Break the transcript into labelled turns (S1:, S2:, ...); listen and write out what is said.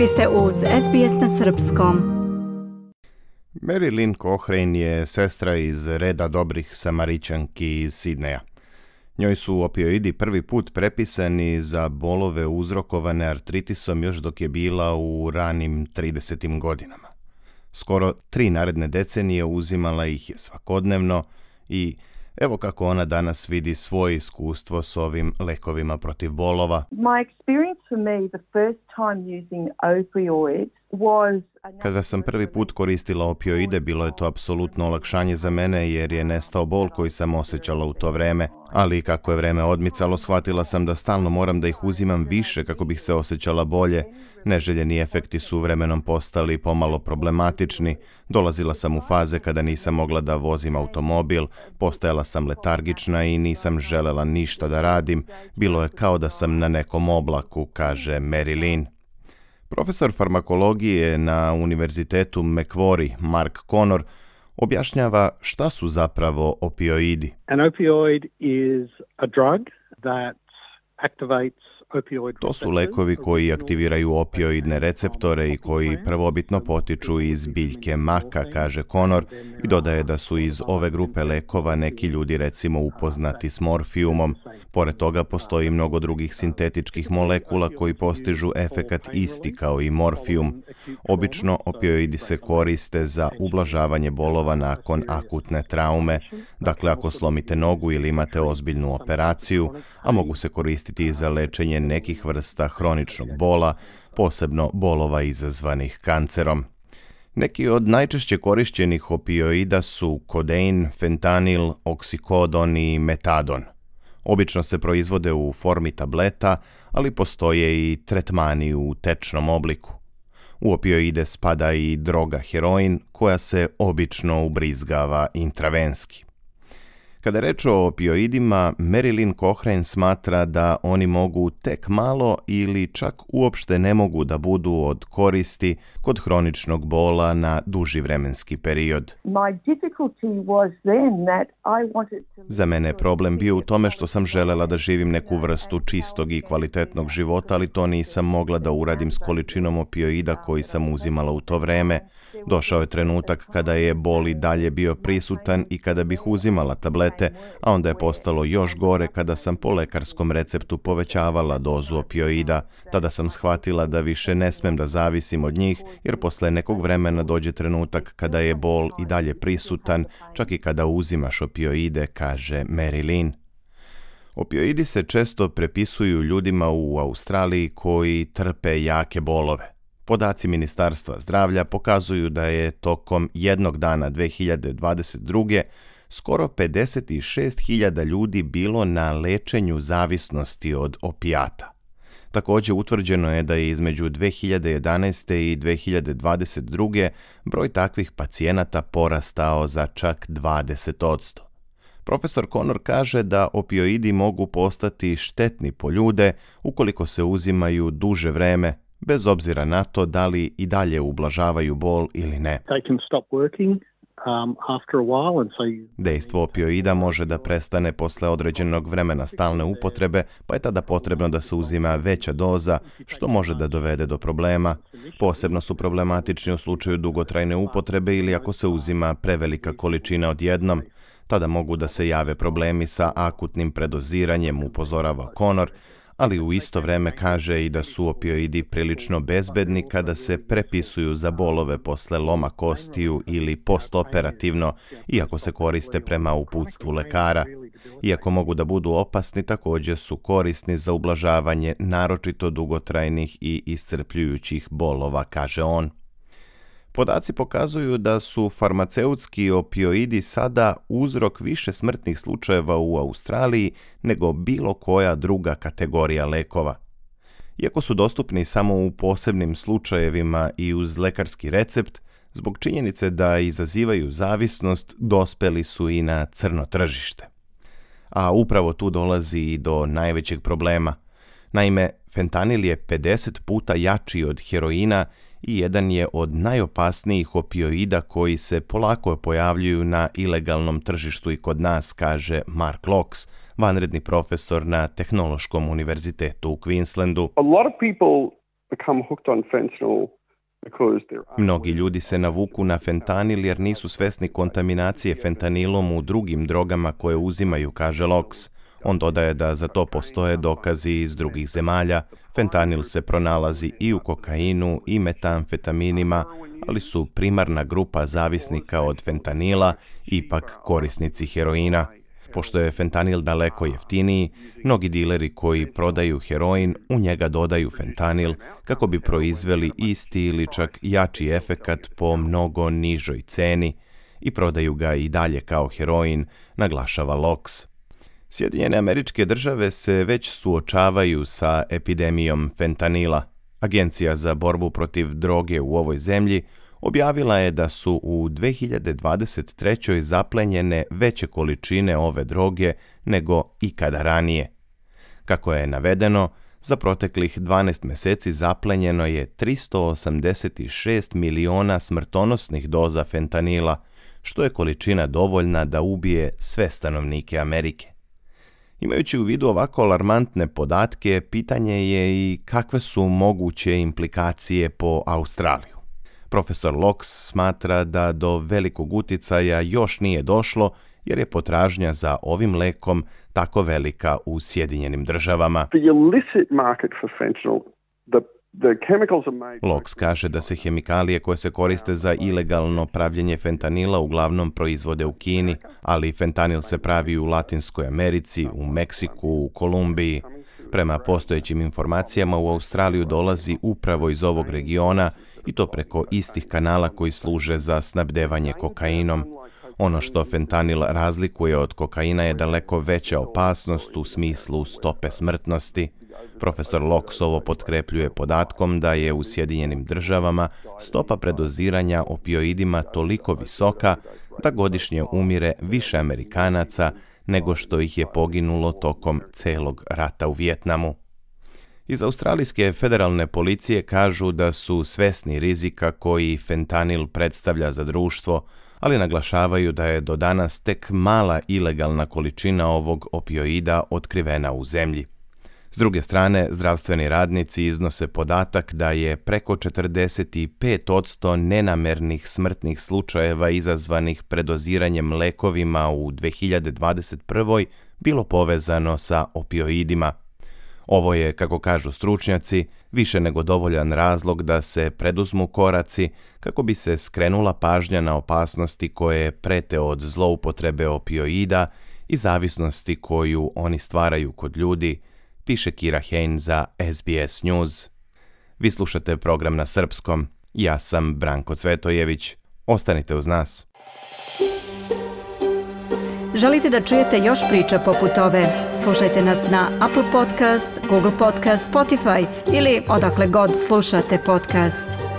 S1: Vi ste uz SBS na Srpskom. Marilyn Lynn Cochrane je sestra iz reda dobrih samarićanki iz Sidneja. Njoj su opioidi prvi put prepisani za bolove uzrokovane artritisom još dok je bila u ranim 30. godinama. Skoro tri naredne decenije uzimala ih je svakodnevno i Evo kako ona danas vidi svoje iskustvo s ovim lekovima protiv bolova.
S2: My experience for me the first time using opioids Kada sam prvi put koristila opioide, bilo je to apsolutno olakšanje za mene jer je nestao bol koji sam osjećala u to vreme, ali kako je vreme odmicalo, shvatila sam da stalno moram da ih uzimam više kako bih se osjećala bolje. Neželjeni efekti su vremenom postali pomalo problematični. Dolazila sam u faze kada nisam mogla da vozim automobil, postajala sam letargična i nisam želela ništa da radim. Bilo je kao da sam na nekom oblaku, kaže Mary Profesor farmakologije na Univerzitetu McQuarrie, Mark Connor, objašnjava šta su zapravo opioidi.
S3: An opioid is a drug that activates To su lekovi koji aktiviraju opioidne receptore i koji prvobitno potiču iz biljke maka, kaže Konor, i dodaje da su iz ove grupe lekova neki ljudi recimo upoznati s morfijumom. Pored toga postoji mnogo drugih sintetičkih molekula koji postižu efekat isti kao i morfijum. Obično opioidi se koriste za ublažavanje bolova nakon akutne traume. Dakle, ako slomite nogu ili imate ozbiljnu operaciju, a mogu se koristiti i za lečenje postojanje nekih vrsta hroničnog bola, posebno bolova izazvanih kancerom. Neki od najčešće korišćenih opioida su kodein, fentanil, oksikodon i metadon. Obično se proizvode u formi tableta, ali postoje i tretmani u tečnom obliku. U opioide spada i droga heroin koja se obično ubrizgava intravenski. Kada reč o opioidima, Marilyn Cochrane smatra da oni mogu tek malo ili čak uopšte ne mogu da budu od koristi kod hroničnog bola na duži vremenski period.
S2: Za mene je problem bio u tome što sam želela da živim neku vrstu čistog i kvalitetnog života, ali to nisam mogla da uradim s količinom opioida koji sam uzimala u to vreme. Došao je trenutak kada je bol i dalje bio prisutan i kada bih uzimala tablete tablete, a onda je postalo još gore kada sam po lekarskom receptu povećavala dozu opioida. Tada sam shvatila da više ne smem da zavisim od njih, jer posle nekog vremena dođe trenutak kada je bol i dalje prisutan, čak i kada uzimaš opioide, kaže Marilyn.
S3: Opioidi se često prepisuju ljudima u Australiji koji trpe jake bolove. Podaci Ministarstva zdravlja pokazuju da je tokom jednog dana 2022 skoro 56.000 ljudi bilo na lečenju zavisnosti od opijata. Takođe utvrđeno je da je između 2011. i 2022. broj takvih pacijenata porastao za čak 20%. Profesor Conor kaže da opioidi mogu postati štetni po ljude ukoliko se uzimaju duže vreme, bez obzira na to da li i dalje ublažavaju bol ili ne. They can stop working. Um, Dejstvo opioida može da prestane posle određenog vremena stalne upotrebe, pa je tada potrebno da se uzima veća doza, što može da dovede do problema. Posebno su problematični u slučaju dugotrajne upotrebe ili ako se uzima prevelika količina odjednom. Tada mogu da se jave problemi sa akutnim predoziranjem, upozorava Conor, ali u isto vreme kaže i da su opioidi prilično bezbedni kada se prepisuju za bolove posle loma kostiju ili postoperativno, iako se koriste prema uputstvu lekara. Iako mogu da budu opasni, takođe su korisni za ublažavanje naročito dugotrajnih i iscrpljujućih bolova, kaže on. Podaci pokazuju da su farmaceutski opioidi sada uzrok više smrtnih slučajeva u Australiji nego bilo koja druga kategorija lekova. Iako su dostupni samo u posebnim slučajevima i uz lekarski recept, zbog činjenice da izazivaju zavisnost, dospeli su i na crno tržište. A upravo tu dolazi i do najvećeg problema – Naime, fentanil je 50 puta jači od heroina i jedan je od najopasnijih opioida koji se polako pojavljuju na ilegalnom tržištu i kod nas, kaže Mark Locks, vanredni profesor na Tehnološkom univerzitetu u Queenslandu. A lot of people become hooked on fentanyl Mnogi ljudi se navuku na fentanil jer nisu svesni kontaminacije fentanilom u drugim drogama koje uzimaju, kaže Locks. On dodaje da za to postoje dokazi iz drugih zemalja. Fentanil se pronalazi i u kokainu i metamfetaminima, ali su primarna grupa zavisnika od fentanila ipak korisnici heroina. Pošto je fentanil daleko jeftiniji, mnogi dileri koji prodaju heroin u njega dodaju fentanil kako bi proizveli isti ili čak jači efekat po mnogo nižoj ceni i prodaju ga i dalje kao heroin, naglašava Loks. Sjedinjene američke države se već suočavaju sa epidemijom fentanila. Agencija za borbu protiv droge u ovoj zemlji objavila je da su u 2023. zaplenjene veće količine ove droge nego ikada ranije. Kako je navedeno, za proteklih 12 meseci zaplenjeno je 386 miliona smrtonosnih doza fentanila, što je količina dovoljna da ubije sve stanovnike Amerike. Imajući u vidu ovako alarmantne podatke, pitanje je i kakve su moguće implikacije po Australiju. Profesor Locks smatra da do velikog uticaja još nije došlo jer je potražnja za ovim lekom tako velika u Sjedinjenim državama. The illicit market for fentanyl, the Lox kaže da se hemikalije koje se koriste za ilegalno pravljenje fentanila uglavnom proizvode u Kini, ali fentanil se pravi u Latinskoj Americi, u Meksiku, u Kolumbiji. Prema postojećim informacijama u Australiju dolazi upravo iz ovog regiona i to preko istih kanala koji služe za snabdevanje kokainom. Ono što fentanil razlikuje od kokaina je daleko veća opasnost u smislu stope smrtnosti. Profesor Locks ovo potkrepljuje podatkom da je u Sjedinjenim državama stopa predoziranja opioidima toliko visoka da godišnje umire više Amerikanaca nego što ih je poginulo tokom celog rata u Vjetnamu. Iz australijske federalne policije kažu da su svesni rizika koji fentanil predstavlja za društvo, ali naglašavaju da je do danas tek mala ilegalna količina ovog opioida otkrivena u zemlji. S druge strane, zdravstveni radnici iznose podatak da je preko 45% nenamernih smrtnih slučajeva izazvanih predoziranjem lekovima u 2021. bilo povezano sa opioidima. Ovo je, kako kažu stručnjaci, više nego dovoljan razlog da se preduzmu koraci kako bi se skrenula pažnja na opasnosti koje prete od zloupotrebe opioida i zavisnosti koju oni stvaraju kod ljudi, piše Kira Hein za SBS News. Vi slušate program na srpskom. Ja sam Branko Cvetojević. Ostanite uz nas. Želite da čujete još priča poput ove? Slušajte nas na Apple Podcast, Google Podcast, Spotify ili odakle god slušate podcast.